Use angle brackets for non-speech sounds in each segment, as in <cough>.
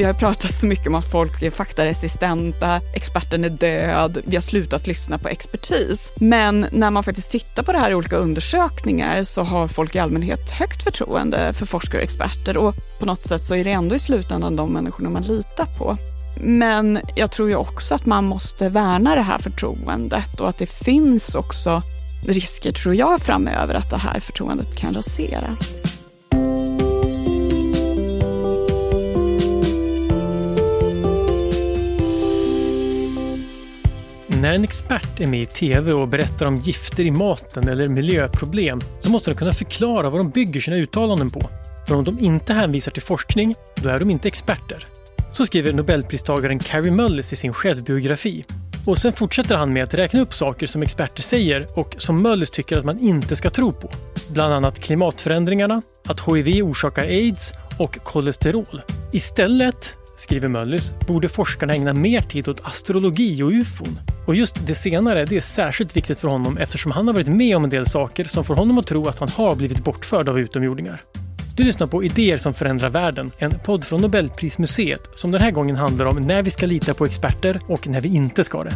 Vi har pratat så mycket om att folk är faktaresistenta, experten är död, vi har slutat lyssna på expertis. Men när man faktiskt tittar på det här i olika undersökningar så har folk i allmänhet högt förtroende för forskare och experter och på något sätt så är det ändå i slutändan de människorna man litar på. Men jag tror ju också att man måste värna det här förtroendet och att det finns också risker, tror jag, framöver att det här förtroendet kan rasera. När en expert är med i TV och berättar om gifter i maten eller miljöproblem så måste de kunna förklara vad de bygger sina uttalanden på. För om de inte hänvisar till forskning, då är de inte experter. Så skriver nobelpristagaren Carrie Mullis i sin självbiografi. Och sen fortsätter han med att räkna upp saker som experter säger och som Mullis tycker att man inte ska tro på. Bland annat klimatförändringarna, att HIV orsakar aids och kolesterol. Istället skriver Möllis, borde forskarna ägna mer tid åt astrologi och ufon. Och just det senare det är särskilt viktigt för honom eftersom han har varit med om en del saker som får honom att tro att han har blivit bortförd av utomjordingar. Du lyssnar på Idéer som förändrar världen, en podd från Nobelprismuseet som den här gången handlar om när vi ska lita på experter och när vi inte ska det.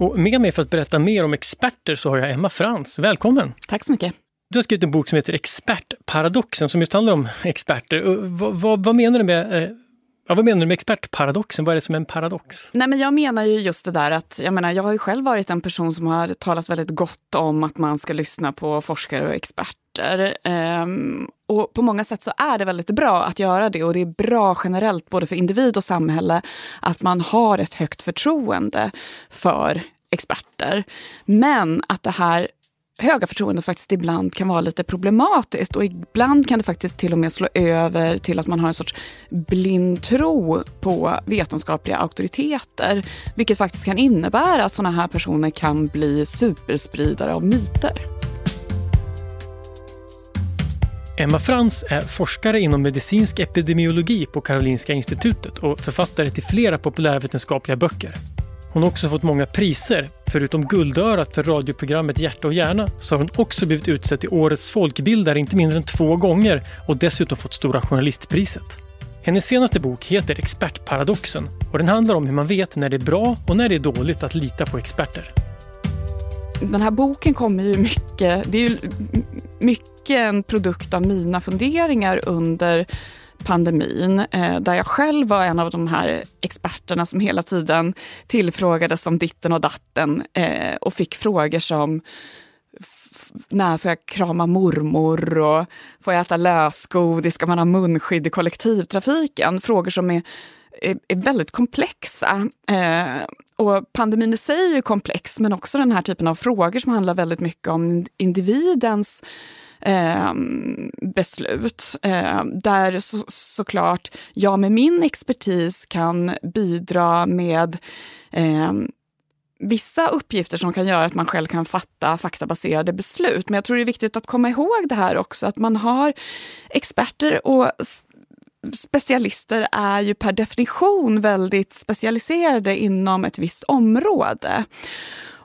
Och med mig för att berätta mer om experter så har jag Emma Frans. Välkommen! Tack så mycket. Du har skrivit en bok som heter Expertparadoxen som just handlar om experter. Vad, vad, vad menar du med eh, Ja, vad menar du med expertparadoxen? Vad är det som är en paradox? Nej, men jag menar ju just det där att jag, menar, jag har ju själv varit en person som har talat väldigt gott om att man ska lyssna på forskare och experter. Ehm, och på många sätt så är det väldigt bra att göra det och det är bra generellt både för individ och samhälle att man har ett högt förtroende för experter. Men att det här höga förtroendet faktiskt ibland kan vara lite problematiskt och ibland kan det faktiskt till och med slå över till att man har en sorts blind tro på vetenskapliga auktoriteter. Vilket faktiskt kan innebära att sådana här personer kan bli superspridare av myter. Emma Frans är forskare inom medicinsk epidemiologi på Karolinska institutet och författare till flera populärvetenskapliga böcker. Hon har också fått många priser. Förutom Guldörat för radioprogrammet Hjärta och hjärna så har hon också blivit utsedd till Årets folkbildare inte mindre än två gånger och dessutom fått Stora journalistpriset. Hennes senaste bok heter Expertparadoxen och den handlar om hur man vet när det är bra och när det är dåligt att lita på experter. Den här boken kommer ju mycket, det är ju mycket en produkt av mina funderingar under pandemin, eh, där jag själv var en av de här experterna som hela tiden tillfrågades om ditten och datten eh, och fick frågor som när får jag krama mormor och får jag äta lösgodis, ska man ha munskydd i kollektivtrafiken? Frågor som är, är, är väldigt komplexa. Eh, och pandemin i sig är komplex, men också den här typen av frågor som handlar väldigt mycket om individens eh, beslut. Eh, där så, såklart jag med min expertis kan bidra med eh, vissa uppgifter som kan göra att man själv kan fatta faktabaserade beslut. Men jag tror det är viktigt att komma ihåg det här också, att man har experter och specialister är ju per definition väldigt specialiserade inom ett visst område.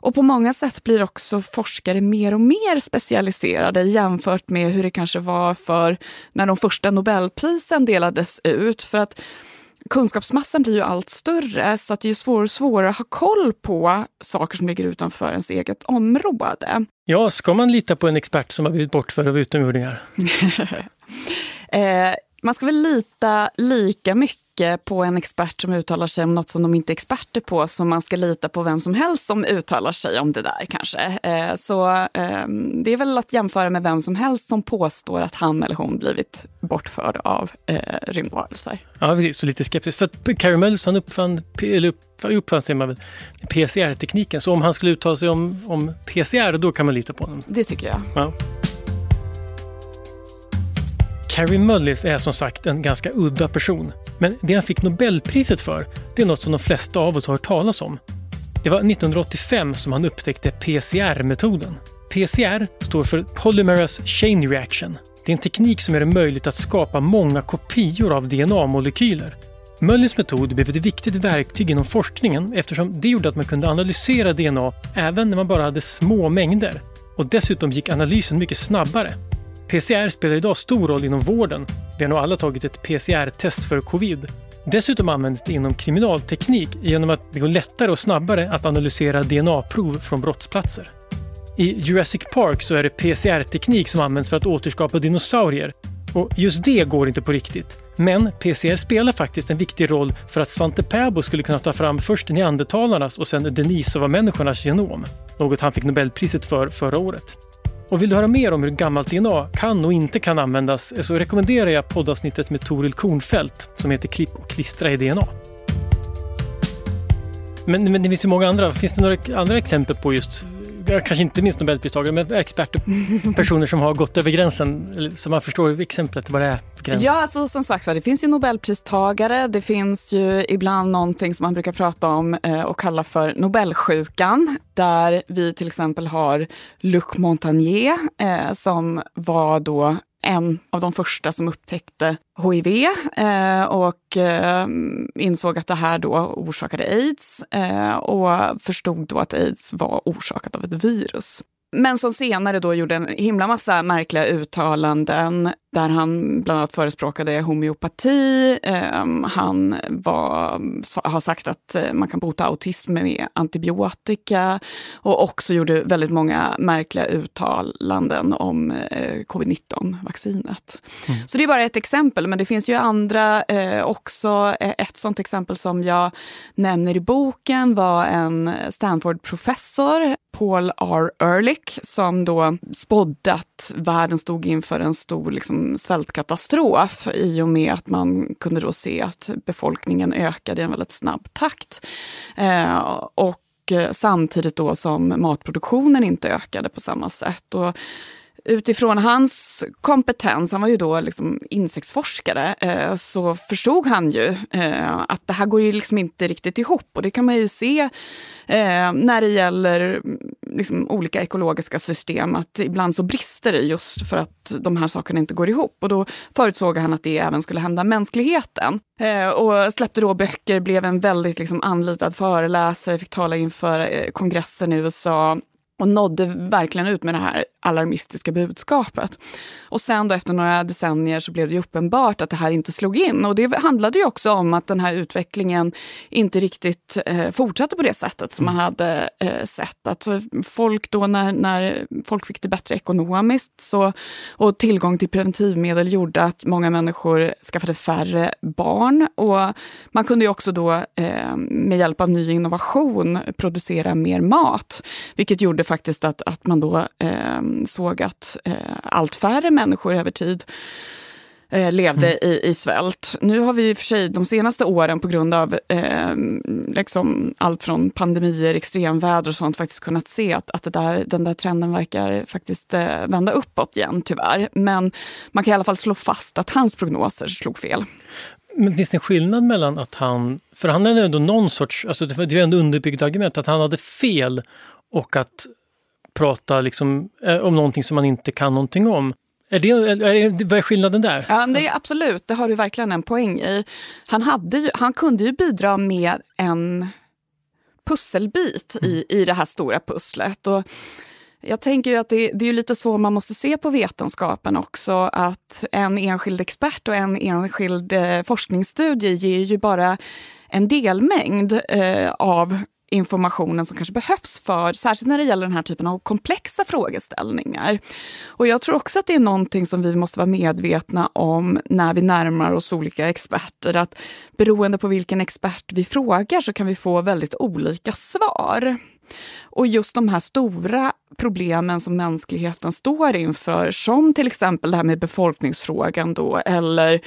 Och på många sätt blir också forskare mer och mer specialiserade jämfört med hur det kanske var för när de första Nobelprisen delades ut. För att kunskapsmassan blir ju allt större så att det är svårare och svårare att ha koll på saker som ligger utanför ens eget område. Ja, ska man lita på en expert som har blivit bortförd av utomjordingar? <laughs> eh, man ska väl lita lika mycket på en expert som uttalar sig om något som de inte är experter på som man ska lita på vem som helst som uttalar sig om det där kanske. Eh, så ehm, det är väl att jämföra med vem som helst som påstår att han eller hon blivit bortförd av eh, rymdvarelser. Ja, så lite skeptisk. För att Carey Mullis han uppfann, eller uppfann säger man väl, PCR-tekniken. Så om han skulle uttala sig om, om PCR, då kan man lita på honom? Det tycker jag. Ja. Carrie Mullis är som sagt en ganska udda person. Men det han fick Nobelpriset för, det är något som de flesta av oss har hört talas om. Det var 1985 som han upptäckte PCR-metoden. PCR står för Polymerase Chain Reaction. Det är en teknik som gör det möjligt att skapa många kopior av DNA-molekyler. Mullis metod blev ett viktigt verktyg inom forskningen eftersom det gjorde att man kunde analysera DNA även när man bara hade små mängder. Och dessutom gick analysen mycket snabbare. PCR spelar idag stor roll inom vården. Vi har nog alla tagit ett PCR-test för covid. Dessutom används det inom kriminalteknik genom att det går lättare och snabbare att analysera DNA-prov från brottsplatser. I Jurassic Park så är det PCR-teknik som används för att återskapa dinosaurier. Och just det går inte på riktigt. Men PCR spelar faktiskt en viktig roll för att Svante Pääbo skulle kunna ta fram först neandertalarnas och sen Denisova-människornas genom. Något han fick Nobelpriset för förra året. Och vill du höra mer om hur gammalt DNA kan och inte kan användas så rekommenderar jag poddavsnittet med Toril Kornfeldt som heter Klipp och klistra i DNA. Men, men det finns ju många andra. Finns det några andra exempel på just kanske inte minst Nobelpristagare, men experter, <laughs> personer som har gått över gränsen, så man förstår exemplet vad det är för gräns. Ja, alltså, som sagt det finns ju Nobelpristagare, det finns ju ibland någonting som man brukar prata om eh, och kalla för Nobelsjukan, där vi till exempel har Luc Montagnier eh, som var då en av de första som upptäckte hiv eh, och eh, insåg att det här då orsakade aids eh, och förstod då att aids var orsakat av ett virus. Men som senare då gjorde en himla massa märkliga uttalanden där han bland annat förespråkade homeopati. Ehm, han var, har sagt att eh, man kan bota autism med antibiotika och också gjorde väldigt många märkliga uttalanden om eh, covid-19-vaccinet. Mm. Så det är bara ett exempel, men det finns ju andra eh, också. Ett sånt exempel som jag nämner i boken var en Stanford-professor, Paul R. Ehrlich, som då spådde att världen stod inför en stor liksom, Liksom svältkatastrof i och med att man kunde då se att befolkningen ökade i en väldigt snabb takt. Eh, och eh, samtidigt då som matproduktionen inte ökade på samma sätt. Och utifrån hans kompetens, han var ju då liksom insektsforskare, eh, så förstod han ju eh, att det här går ju liksom inte riktigt ihop. Och det kan man ju se eh, när det gäller mm, liksom, olika ekologiska system, att ibland så brister det just för att de här sakerna inte går ihop. Och då förutsåg han att det även skulle hända mänskligheten. och släppte då böcker, blev en väldigt liksom, anlitad föreläsare, fick tala inför kongressen i USA och nådde verkligen ut med det här alarmistiska budskapet. Och sen då efter några decennier så blev det uppenbart att det här inte slog in. Och det handlade ju också om att den här utvecklingen inte riktigt eh, fortsatte på det sättet som man hade eh, sett. Att folk då när, när folk fick det bättre ekonomiskt så, och tillgång till preventivmedel gjorde att många människor skaffade färre barn. Och man kunde ju också då eh, med hjälp av ny innovation producera mer mat. Vilket gjorde faktiskt att, att man då eh, såg att eh, allt färre människor över tid eh, levde mm. i, i svält. Nu har vi i och för sig de senaste åren på grund av eh, liksom allt från pandemier, extremväder och sånt faktiskt kunnat se att, att det där, den där trenden verkar faktiskt eh, vända uppåt igen tyvärr. Men man kan i alla fall slå fast att hans prognoser slog fel. Men finns det en skillnad mellan att han, för han hade ändå någon sorts, alltså det är ändå underbyggt argument, att han hade fel och att prata liksom, eh, om någonting som man inte kan någonting om. Är det, är det, vad är skillnaden där? Ja, det är absolut, det har du verkligen en poäng i. Han, hade ju, han kunde ju bidra med en pusselbit i, i det här stora pusslet. Och jag tänker ju att det, det är lite så man måste se på vetenskapen också. Att en enskild expert och en enskild eh, forskningsstudie ger ju bara en delmängd eh, av informationen som kanske behövs för, särskilt när det gäller den här typen av komplexa frågeställningar. Och jag tror också att det är någonting som vi måste vara medvetna om när vi närmar oss olika experter. Att beroende på vilken expert vi frågar så kan vi få väldigt olika svar. Och just de här stora problemen som mänskligheten står inför, som till exempel det här med befolkningsfrågan då, eller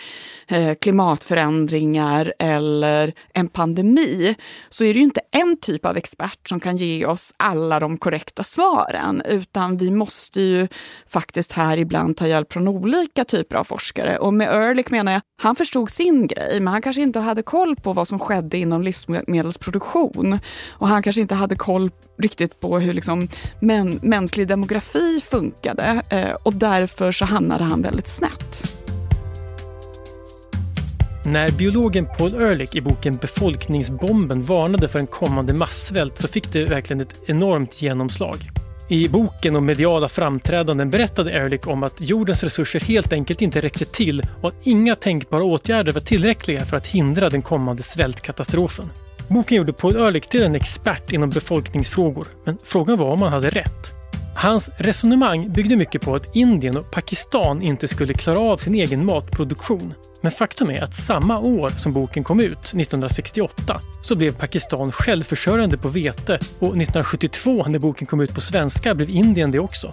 eh, klimatförändringar eller en pandemi, så är det ju inte en typ av expert som kan ge oss alla de korrekta svaren, utan vi måste ju faktiskt här ibland ta hjälp från olika typer av forskare. Och med Ehrlich menar jag, han förstod sin grej, men han kanske inte hade koll på vad som skedde inom livsmedelsproduktion. Och han kanske inte hade koll riktigt på hur liksom män, mänsklig demografi funkade eh, och därför så hamnade han väldigt snett. När biologen Paul Ehrlich i boken Befolkningsbomben varnade för en kommande massvält så fick det verkligen ett enormt genomslag. I boken om mediala framträdanden berättade Ehrlich om att jordens resurser helt enkelt inte räckte till och att inga tänkbara åtgärder var tillräckliga för att hindra den kommande svältkatastrofen. Boken gjorde Paul Ehrlich till en expert inom befolkningsfrågor, men frågan var om han hade rätt. Hans resonemang byggde mycket på att Indien och Pakistan inte skulle klara av sin egen matproduktion. Men faktum är att samma år som boken kom ut, 1968, så blev Pakistan självförsörjande på vete och 1972 när boken kom ut på svenska blev Indien det också.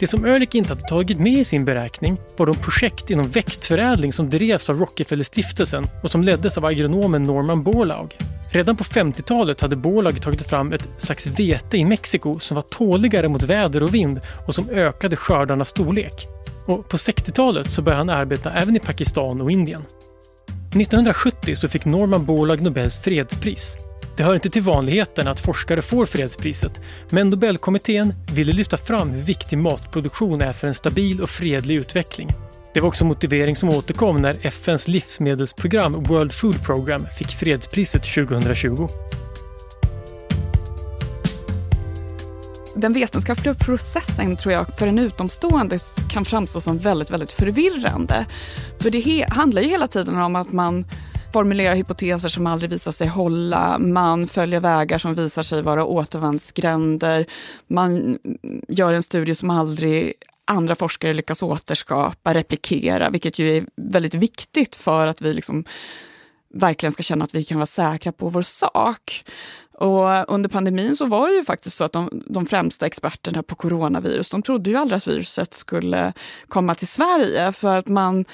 Det som Ehrlich inte hade tagit med i sin beräkning var de projekt inom växtförädling som drevs av Rockefellerstiftelsen och som leddes av agronomen Norman Borlaug. Redan på 50-talet hade Borlaug tagit fram ett slags vete i Mexiko som var tåligare mot väder och vind och som ökade skördarnas storlek. Och på 60-talet så började han arbeta även i Pakistan och Indien. 1970 så fick Norman Borlaug Nobels fredspris det hör inte till vanligheten att forskare får fredspriset, men Nobelkommittén ville lyfta fram hur viktig matproduktion är för en stabil och fredlig utveckling. Det var också motivering som återkom när FNs livsmedelsprogram World Food Program fick fredspriset 2020. Den vetenskapliga processen tror jag för en utomstående kan framstå som väldigt, väldigt förvirrande. För det handlar ju hela tiden om att man formulerar hypoteser som aldrig visar sig hålla, man följer vägar som visar sig vara återvändsgränder, man gör en studie som aldrig andra forskare lyckas återskapa, replikera, vilket ju är väldigt viktigt för att vi liksom verkligen ska känna att vi kan vara säkra på vår sak. Och under pandemin så var det ju faktiskt så att de, de främsta experterna på coronavirus, de trodde ju aldrig att viruset skulle komma till Sverige. För att man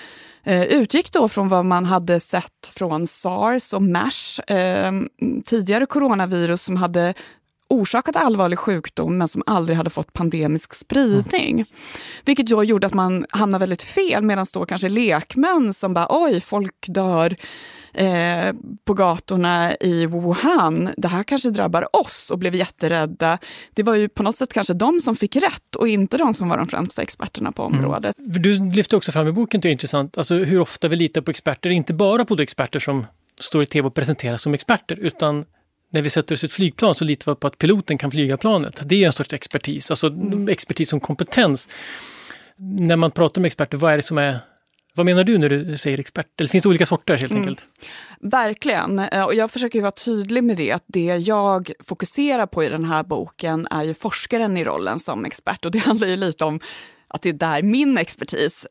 eh, utgick då från vad man hade sett från sars och mers, eh, tidigare coronavirus som hade orsakat allvarlig sjukdom men som aldrig hade fått pandemisk spridning. Mm. Vilket då gjorde att man hamnade väldigt fel medan då kanske lekmän som bara oj, folk dör eh, på gatorna i Wuhan. Det här kanske drabbar oss och blev jätterädda. Det var ju på något sätt kanske de som fick rätt och inte de som var de främsta experterna på mm. området. Mm. Du lyfter också fram i boken, det är intressant, alltså hur ofta vi litar på experter, inte bara på de experter som står i tv och presenteras som experter, utan när vi sätter oss i ett flygplan så litar vi på att piloten kan flyga planet. Det är en sorts expertis, alltså mm. expertis som kompetens. När man pratar med experter, vad är det som är vad menar du när du säger expert? Eller finns det olika sorter helt mm. enkelt? Verkligen. Eh, och jag försöker vara tydlig med det. att Det jag fokuserar på i den här boken är ju forskaren i rollen som expert. Och det handlar ju lite om att det är där min expertis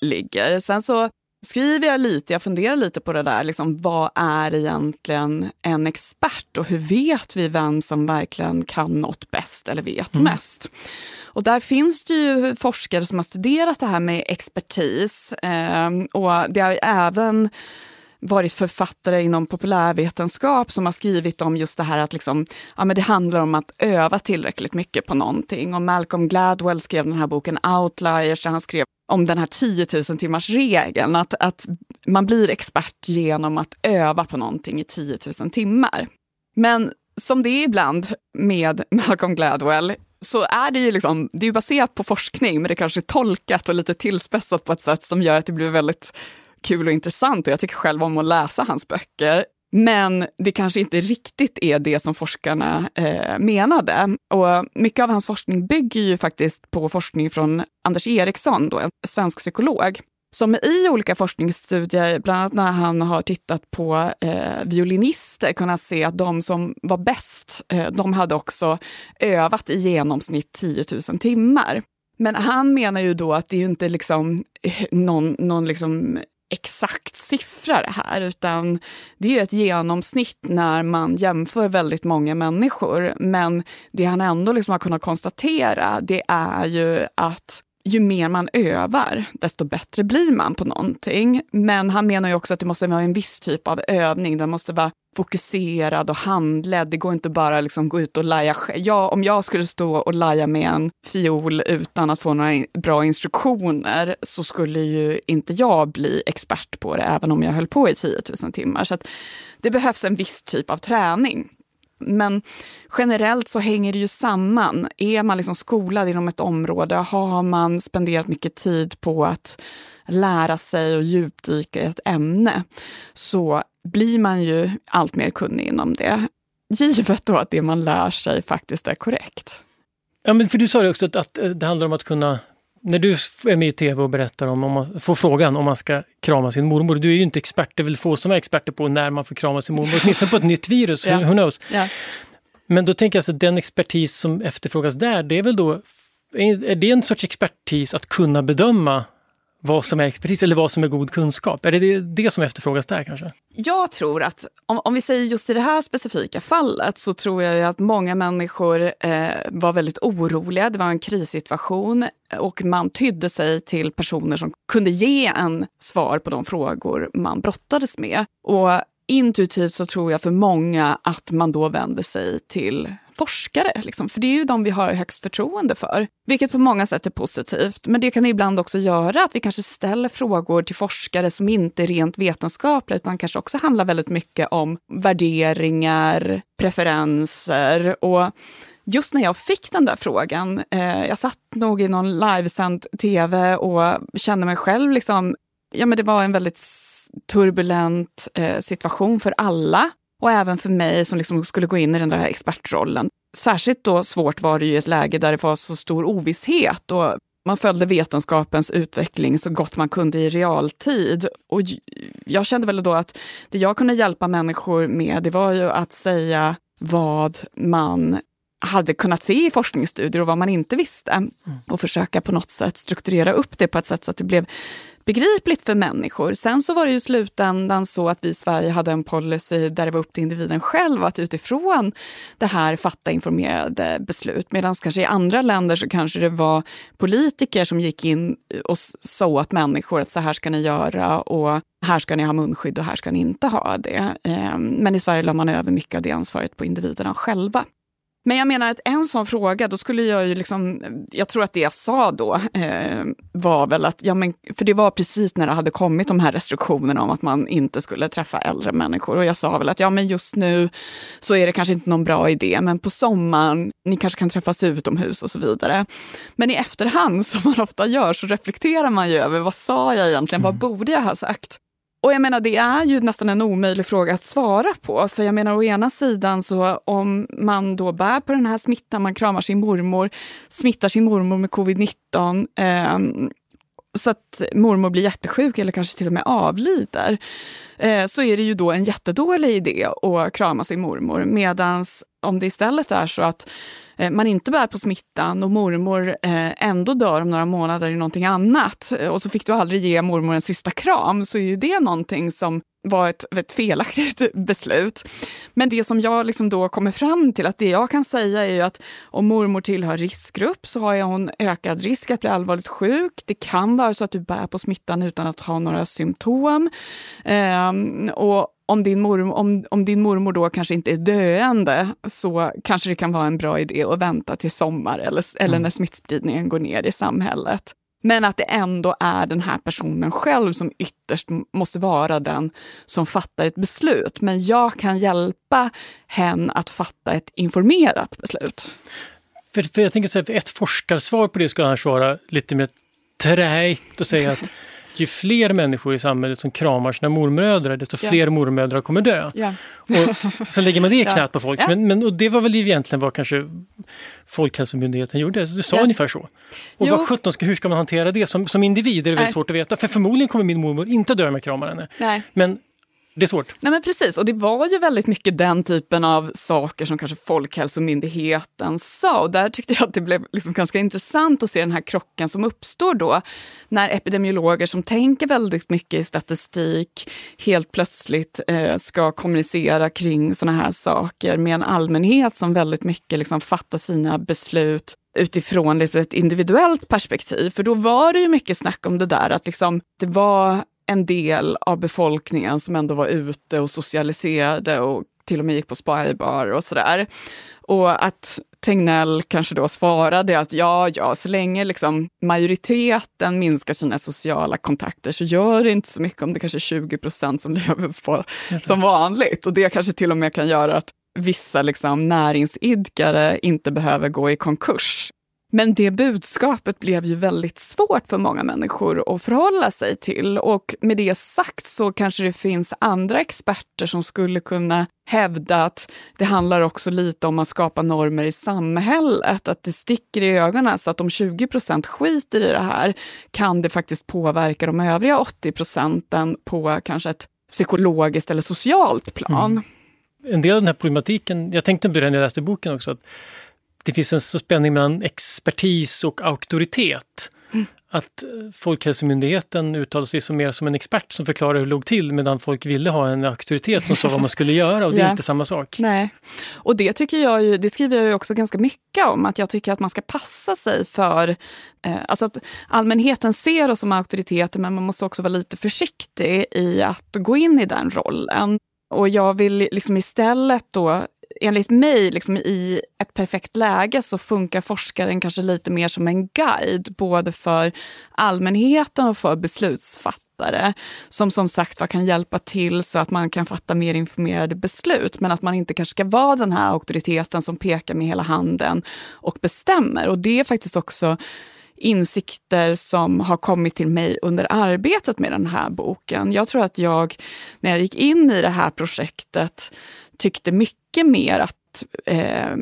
ligger. Sen så skriver jag lite, jag funderar lite på det där, liksom, vad är egentligen en expert och hur vet vi vem som verkligen kan något bäst eller vet mm. mest? Och där finns det ju forskare som har studerat det här med expertis eh, och det har även varit författare inom populärvetenskap som har skrivit om just det här att liksom, ja, men det handlar om att öva tillräckligt mycket på någonting. Och Malcolm Gladwell skrev den här boken Outliers, där han skrev om den här 10 000 timmars regeln. Att, att man blir expert genom att öva på någonting i 10 000 timmar. Men som det är ibland med <laughs> Malcolm Gladwell så är det ju liksom, det är baserat på forskning men det kanske är tolkat och lite tillspetsat på ett sätt som gör att det blir väldigt kul och intressant och jag tycker själv om att läsa hans böcker. Men det kanske inte riktigt är det som forskarna eh, menade. Och mycket av hans forskning bygger ju faktiskt på forskning från Anders Eriksson, då, en svensk psykolog, som i olika forskningsstudier, bland annat när han har tittat på eh, violinister, kunnat se att de som var bäst, eh, de hade också övat i genomsnitt 10 000 timmar. Men han menar ju då att det är ju inte liksom eh, någon, någon liksom exakt siffra det här, utan det är ett genomsnitt när man jämför väldigt många människor. Men det han ändå liksom har kunnat konstatera, det är ju att ju mer man övar, desto bättre blir man på någonting. Men han menar ju också att det måste vara en viss typ av övning. Den måste vara fokuserad och handledd. Det går inte bara liksom gå ut och laja ja, Om jag skulle stå och laja med en fiol utan att få några bra instruktioner så skulle ju inte jag bli expert på det, även om jag höll på i 10 000 timmar. Så det behövs en viss typ av träning. Men generellt så hänger det ju samman. Är man liksom skolad inom ett område, har man spenderat mycket tid på att lära sig och djupdyka i ett ämne, så blir man ju allt mer kunnig inom det. Givet då att det man lär sig faktiskt är korrekt. Ja, men för du sa det också att, att det handlar om att kunna när du är med i tv och berättar om, om man får frågan om man ska krama sin mormor, du är ju inte expert, det är väl få som är experter på när man får krama sin mormor, åtminstone på ett nytt virus, <laughs> ja. who knows. Ja. Men då tänker jag att den expertis som efterfrågas där, det är väl då, är det en sorts expertis att kunna bedöma vad som är expertis eller vad som är god kunskap? Är det det som efterfrågas där kanske? Jag tror att, om, om vi säger just i det här specifika fallet, så tror jag att många människor eh, var väldigt oroliga. Det var en krissituation eh, och man tydde sig till personer som kunde ge en svar på de frågor man brottades med. Och intuitivt så tror jag för många att man då vänder sig till forskare, liksom, för det är ju de vi har högst förtroende för. Vilket på många sätt är positivt, men det kan ibland också göra att vi kanske ställer frågor till forskare som inte är rent vetenskapliga, utan kanske också handlar väldigt mycket om värderingar, preferenser och just när jag fick den där frågan, eh, jag satt nog i någon livesänd tv och kände mig själv liksom, ja men det var en väldigt turbulent eh, situation för alla. Och även för mig som liksom skulle gå in i den där expertrollen. Särskilt då svårt var det ju i ett läge där det var så stor ovisshet och man följde vetenskapens utveckling så gott man kunde i realtid. Och jag kände väl då att det jag kunde hjälpa människor med, det var ju att säga vad man hade kunnat se i forskningsstudier och vad man inte visste. Mm. Och försöka på något sätt strukturera upp det på ett sätt så att det blev begripligt för människor. Sen så var det ju slutändan så att vi i Sverige hade en policy där det var upp till individen själv att utifrån det här fatta informerade beslut. Medan kanske i andra länder så kanske det var politiker som gick in och sa åt människor att så här ska ni göra och här ska ni ha munskydd och här ska ni inte ha det. Ehm, men i Sverige la man över mycket av det ansvaret på individerna själva. Men jag menar att en sån fråga, då skulle jag ju liksom, jag tror att det jag sa då eh, var väl att, ja men, för det var precis när det hade kommit de här restriktionerna om att man inte skulle träffa äldre människor. Och jag sa väl att, ja men just nu så är det kanske inte någon bra idé, men på sommaren, ni kanske kan träffas utomhus och så vidare. Men i efterhand, <laughs> som man ofta gör, så reflekterar man ju över, vad sa jag egentligen, vad mm. borde jag ha sagt? Och jag menar, det är ju nästan en omöjlig fråga att svara på. För jag menar, å ena sidan så om man då bär på den här smittan, man kramar sin mormor, smittar sin mormor med covid-19, eh, så att mormor blir jättesjuk eller kanske till och med avlider, eh, så är det ju då en jättedålig idé att krama sin mormor. Medan om det istället är så att Eh, man inte bär på smittan och mormor eh, ändå dör om några månader i någonting annat eh, och så fick du aldrig ge mormor en sista kram så är ju det någonting som var ett, ett felaktigt <laughs> beslut. Men det som jag liksom då kommer fram till, att det jag kan säga är att om mormor tillhör riskgrupp så har hon ökad risk att bli allvarligt sjuk. Det kan vara så att du bär på smittan utan att ha några symptom. Um, och om din, mormor, om, om din mormor då kanske inte är döende så kanske det kan vara en bra idé att vänta till sommar eller, eller mm. när smittspridningen går ner i samhället. Men att det ändå är den här personen själv som ytterst måste vara den som fattar ett beslut. Men jag kan hjälpa hen att fatta ett informerat beslut. För, för jag tänker så här, ett forskarsvar på det skulle annars vara lite mer träigt och säga att ju fler människor i samhället som kramar sina mormödrar, desto ja. fler mormödrar kommer dö. Ja. Och sen lägger man det i <laughs> knät ja. på folk. Men, men, och det var väl egentligen vad kanske Folkhälsomyndigheten gjorde. Det sa ja. ungefär så. Och jo. vad 17 ska, hur ska man hantera det? Som, som individ är det väldigt svårt att veta. För förmodligen kommer min mormor inte dö med kramar henne. Nej. Men det är svårt. Nej men precis, och det var ju väldigt mycket den typen av saker som kanske Folkhälsomyndigheten sa. Och där tyckte jag att det blev liksom ganska intressant att se den här krocken som uppstår då när epidemiologer som tänker väldigt mycket i statistik helt plötsligt eh, ska kommunicera kring sådana här saker med en allmänhet som väldigt mycket liksom fattar sina beslut utifrån ett individuellt perspektiv. För då var det ju mycket snack om det där att liksom, det var en del av befolkningen som ändå var ute och socialiserade och till och med gick på spybar och sådär. Och att Tegnell kanske då svarade att ja, ja, så länge liksom majoriteten minskar sina sociala kontakter så gör det inte så mycket om det kanske är 20 procent som <laughs> lever på som vanligt. Och det kanske till och med kan göra att vissa liksom näringsidkare inte behöver gå i konkurs men det budskapet blev ju väldigt svårt för många människor att förhålla sig till. Och med det sagt så kanske det finns andra experter som skulle kunna hävda att det handlar också lite om att skapa normer i samhället, att det sticker i ögonen så att om 20 procent skiter i det här kan det faktiskt påverka de övriga 80 procenten på kanske ett psykologiskt eller socialt plan. Mm. En del av den här problematiken, jag tänkte på det när jag läste boken också, att det finns en så spänning mellan expertis och auktoritet. Mm. Att eh, Folkhälsomyndigheten uttalar sig som mer som en expert som förklarar hur det låg till medan folk ville ha en auktoritet som sa vad man skulle göra och det är <laughs> inte samma sak. Nej, och det tycker jag ju, det skriver jag ju också ganska mycket om, att jag tycker att man ska passa sig för, eh, alltså att allmänheten ser oss som auktoriteter men man måste också vara lite försiktig i att gå in i den rollen. Och jag vill liksom istället då enligt mig, liksom, i ett perfekt läge så funkar forskaren kanske lite mer som en guide, både för allmänheten och för beslutsfattare. Som som sagt var kan hjälpa till så att man kan fatta mer informerade beslut, men att man inte kanske ska vara den här auktoriteten som pekar med hela handen och bestämmer. Och det är faktiskt också insikter som har kommit till mig under arbetet med den här boken. Jag tror att jag, när jag gick in i det här projektet, tyckte mycket mer att eh,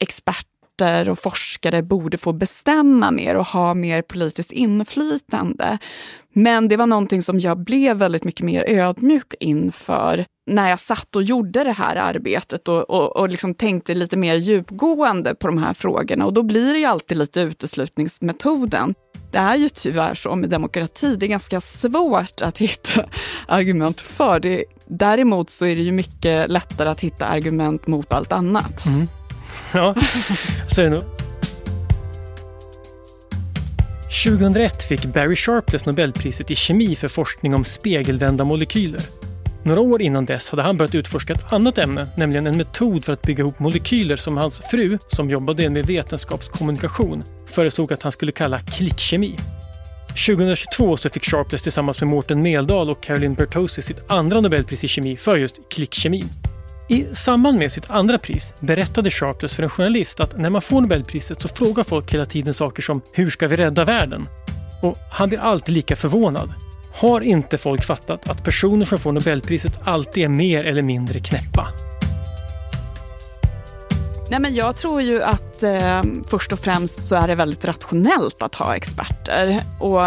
experter och forskare borde få bestämma mer och ha mer politiskt inflytande. Men det var någonting som jag blev väldigt mycket mer ödmjuk inför när jag satt och gjorde det här arbetet och, och, och liksom tänkte lite mer djupgående på de här frågorna. Och då blir det ju alltid lite uteslutningsmetoden. Det är ju tyvärr så med demokrati, det är ganska svårt att hitta argument för. Det. Däremot så är det ju mycket lättare att hitta argument mot allt annat. Mm. Ja, så är det nog. 2001 fick Barry Sharpless Nobelpriset i kemi för forskning om spegelvända molekyler. Några år innan dess hade han börjat utforska ett annat ämne, nämligen en metod för att bygga ihop molekyler som hans fru, som jobbade med vetenskapskommunikation, föreslog att han skulle kalla klickkemi. 2022 så fick Sharpless tillsammans med Mårten Meldal och Caroline Bertozzi sitt andra Nobelpris i kemi för just klickkemi. I samband med sitt andra pris berättade Sharpless för en journalist att när man får Nobelpriset så frågar folk hela tiden saker som “Hur ska vi rädda världen?” Och han blir alltid lika förvånad. Har inte folk fattat att personer som får Nobelpriset alltid är mer eller mindre knäppa? Nej, men jag tror ju att eh, först och främst så är det väldigt rationellt att ha experter. Och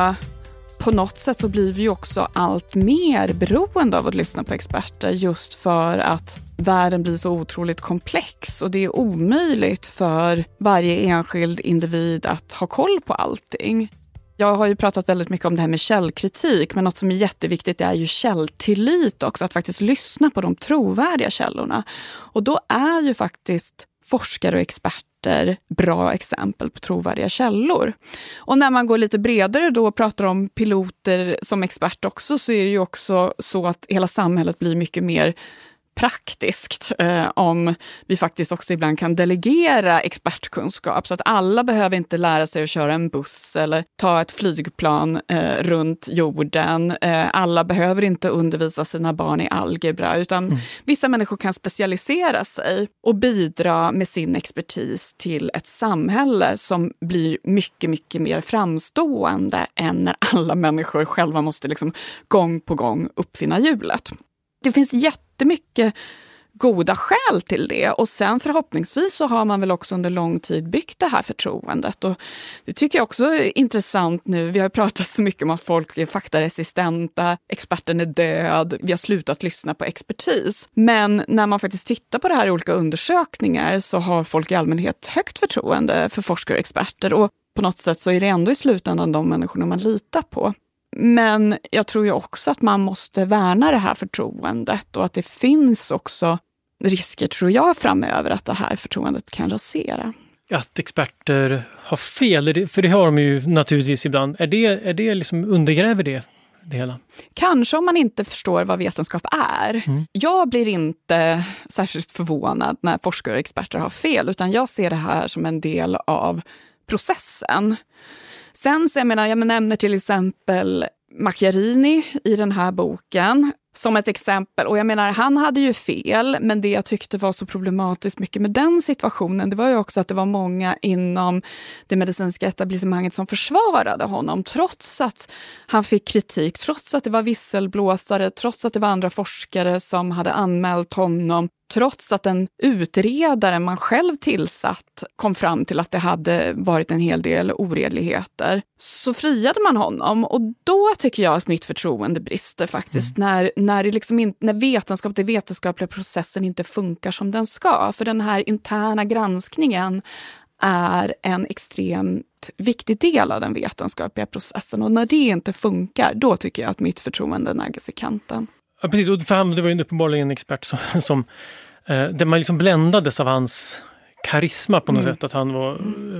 på något sätt så blir vi också allt mer beroende av att lyssna på experter just för att världen blir så otroligt komplex och det är omöjligt för varje enskild individ att ha koll på allting. Jag har ju pratat väldigt mycket om det här med källkritik, men något som är jätteviktigt är ju källtillit också, att faktiskt lyssna på de trovärdiga källorna. Och då är ju faktiskt forskare och experter bra exempel på trovärdiga källor. Och när man går lite bredare då och pratar om piloter som expert också, så är det ju också så att hela samhället blir mycket mer praktiskt eh, om vi faktiskt också ibland kan delegera expertkunskap så att alla behöver inte lära sig att köra en buss eller ta ett flygplan eh, runt jorden. Eh, alla behöver inte undervisa sina barn i algebra utan mm. vissa människor kan specialisera sig och bidra med sin expertis till ett samhälle som blir mycket, mycket mer framstående än när alla människor själva måste liksom gång på gång uppfinna hjulet. Det finns jättemycket goda skäl till det. Och sen förhoppningsvis så har man väl också under lång tid byggt det här förtroendet. Och det tycker jag också är intressant nu. Vi har pratat så mycket om att folk är faktaresistenta, experten är död, vi har slutat lyssna på expertis. Men när man faktiskt tittar på det här i olika undersökningar så har folk i allmänhet högt förtroende för forskare och experter. Och på något sätt så är det ändå i slutändan de människorna man litar på. Men jag tror ju också att man måste värna det här förtroendet och att det finns också risker, tror jag, framöver att det här förtroendet kan rasera. Att experter har fel, för det har de ju naturligtvis ibland. Är det, är det liksom, undergräver det det hela? Kanske om man inte förstår vad vetenskap är. Mm. Jag blir inte särskilt förvånad när forskare och experter har fel, utan jag ser det här som en del av processen. Sen så jag menar, jag nämner till exempel Macchiarini i den här boken som ett exempel. Och jag menar, han hade ju fel, men det jag tyckte var så problematiskt mycket med den situationen, det var ju också att det var många inom det medicinska etablissemanget som försvarade honom, trots att han fick kritik, trots att det var visselblåsare, trots att det var andra forskare som hade anmält honom trots att en utredare man själv tillsatt kom fram till att det hade varit en hel del oredligheter, så friade man honom. Och då tycker jag att mitt förtroende brister faktiskt, mm. när, när, det liksom in, när vetenskap, den vetenskapliga processen inte funkar som den ska. För den här interna granskningen är en extremt viktig del av den vetenskapliga processen. Och när det inte funkar, då tycker jag att mitt förtroende naggas i kanten. Ja, precis, och för han det var ju uppenbarligen en expert som, som eh, där man liksom bländades av hans karisma på något mm. sätt. Att han var,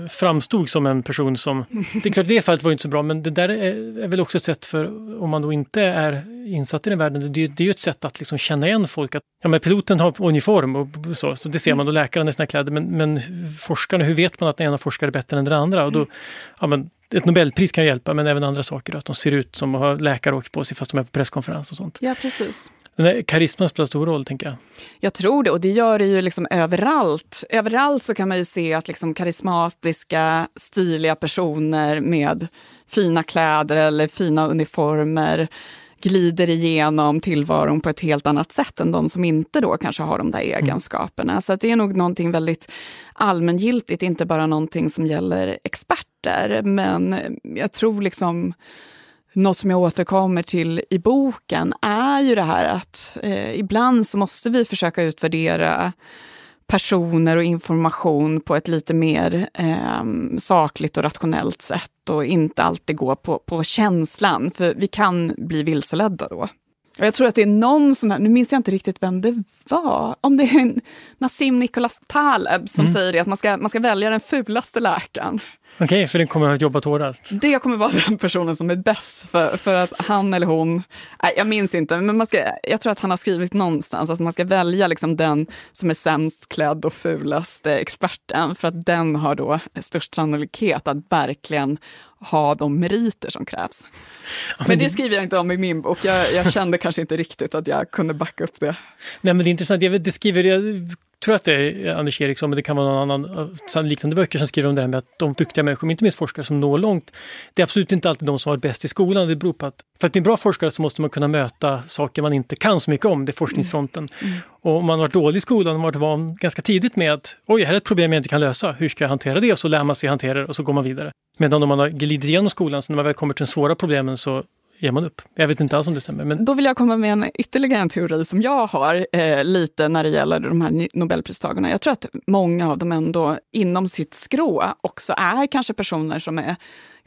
framstod som en person som... Det är klart, det fallet var inte så bra, men det där är, är väl också ett sätt för, om man då inte är insatt i den världen, det, det är ju ett sätt att liksom känna igen folk. Att, ja, men piloten har uniform och så, så det ser man, och läkaren i sina kläder. Men, men forskarna, hur vet man att den ena forskare är bättre än den andra? Och då, ja, men, ett Nobelpris kan hjälpa, men även andra saker. Att de ser ut som att ha läkaråk på sig fast de är på presskonferens och sånt. Ja, precis. Den karisman spelar stor roll, tänker jag. Jag tror det, och det gör det ju liksom överallt. Överallt så kan man ju se att liksom karismatiska, stiliga personer med fina kläder eller fina uniformer glider igenom tillvaron på ett helt annat sätt än de som inte då kanske har de där mm. egenskaperna. Mm. Så det är nog någonting väldigt allmängiltigt, inte bara någonting som gäller experter. Men jag tror liksom något som jag återkommer till i boken är ju det här att eh, ibland så måste vi försöka utvärdera personer och information på ett lite mer eh, sakligt och rationellt sätt och inte alltid gå på, på känslan, för vi kan bli vilseledda då. Och jag tror att det är någon sån här, nu minns jag inte riktigt vem det var, om det är Nassim Nicholas Taleb som mm. säger det, att man ska, man ska välja den fulaste läkaren. Okej, okay, för den kommer att ha jobbat hårdast? Det kommer vara <laughs> den personen som är bäst för, för att han eller hon, nej, jag minns inte, men man ska, jag tror att han har skrivit någonstans att man ska välja liksom den som är sämst klädd och fulaste experten för att den har då störst sannolikhet att verkligen ha de meriter som krävs. Men det skriver jag inte om i min bok. Jag, jag kände kanske inte riktigt att jag kunde backa upp det. Nej, men det är intressant. Jag vet, det skriver jag tror att det är Anders Eriksson, men det kan vara någon annan liknande böcker som skriver om det här med att de duktiga människor, inte minst forskare som når långt, det är absolut inte alltid de som var bäst i skolan. Det beror på att för att bli en bra forskare så måste man kunna möta saker man inte kan så mycket om, det är forskningsfronten. Mm. Mm. Och om man har varit dålig i skolan och varit van ganska tidigt med att oj, här är ett problem jag inte kan lösa, hur ska jag hantera det? Och så lär man sig hantera det och så går man vidare. Medan om man har glidit igenom skolan, så när man väl kommer till de svåra problemen så ger man upp. Jag vet inte alls om det stämmer. Men... Då vill jag komma med en ytterligare en teori som jag har eh, lite när det gäller de här Nobelpristagarna. Jag tror att många av dem ändå inom sitt skrå också är kanske personer som är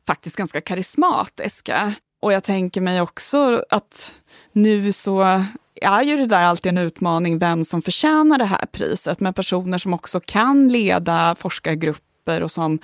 faktiskt ganska karismatiska. Och jag tänker mig också att nu så är ju det där alltid en utmaning vem som förtjänar det här priset, med personer som också kan leda forskargrupper och som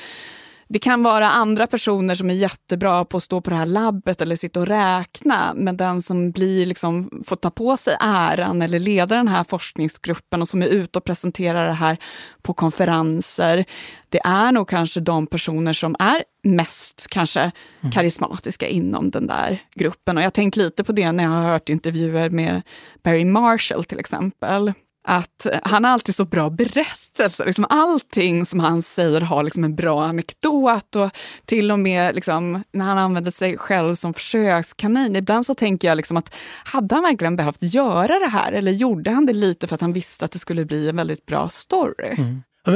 det kan vara andra personer som är jättebra på att stå på det här labbet eller sitta och räkna, men den som blir liksom, får ta på sig äran eller leda den här forskningsgruppen och som är ute och presenterar det här på konferenser, det är nog kanske de personer som är mest kanske mm. karismatiska inom den där gruppen. Och jag har tänkt lite på det när jag har hört intervjuer med Barry Marshall till exempel att han har alltid så bra berättelser. Liksom allting som han säger har liksom en bra anekdot och till och med liksom, när han använder sig själv som försökskanin. Ibland så tänker jag liksom att hade han verkligen behövt göra det här eller gjorde han det lite för att han visste att det skulle bli en väldigt bra story? Mm. Ja,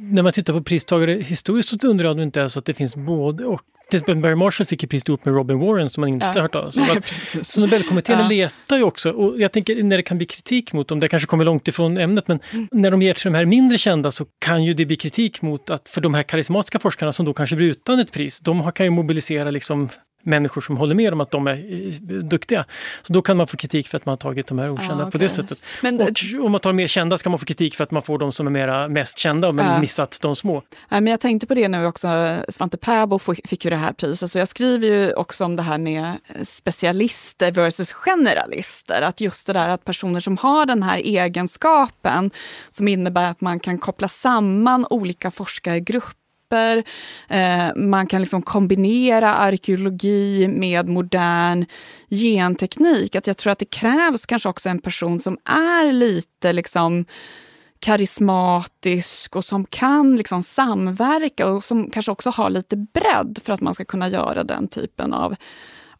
när man tittar på pristagare historiskt så undrar jag om det inte är så att det finns både och Barry Marshall fick ju pris ihop med Robin Warren som man inte ja. hört av. Så, Nej, så Nobelkommittén ja. letar ju också och jag tänker när det kan bli kritik mot dem, det kanske kommer långt ifrån ämnet, men mm. när de ger till de här mindre kända så kan ju det bli kritik mot att för de här karismatiska forskarna som då kanske blir utan ett pris, de kan ju mobilisera liksom människor som håller med om att de är eh, duktiga. Så då kan man få kritik för att man har tagit de här okända ah, okay. på det sättet. Men, och om man tar mer kända ska man få kritik för att man får de som är mera, mest kända men äh. missat de små. Ja, men jag tänkte på det nu också, Svante Pääbo fick ju det här priset, så jag skriver ju också om det här med specialister versus generalister. Att just det där att personer som har den här egenskapen som innebär att man kan koppla samman olika forskargrupper kunskaper. Eh, man kan liksom kombinera arkeologi med modern genteknik. Att jag tror att det krävs kanske också en person som är lite liksom karismatisk och som kan liksom samverka och som kanske också har lite bredd för att man ska kunna göra den typen av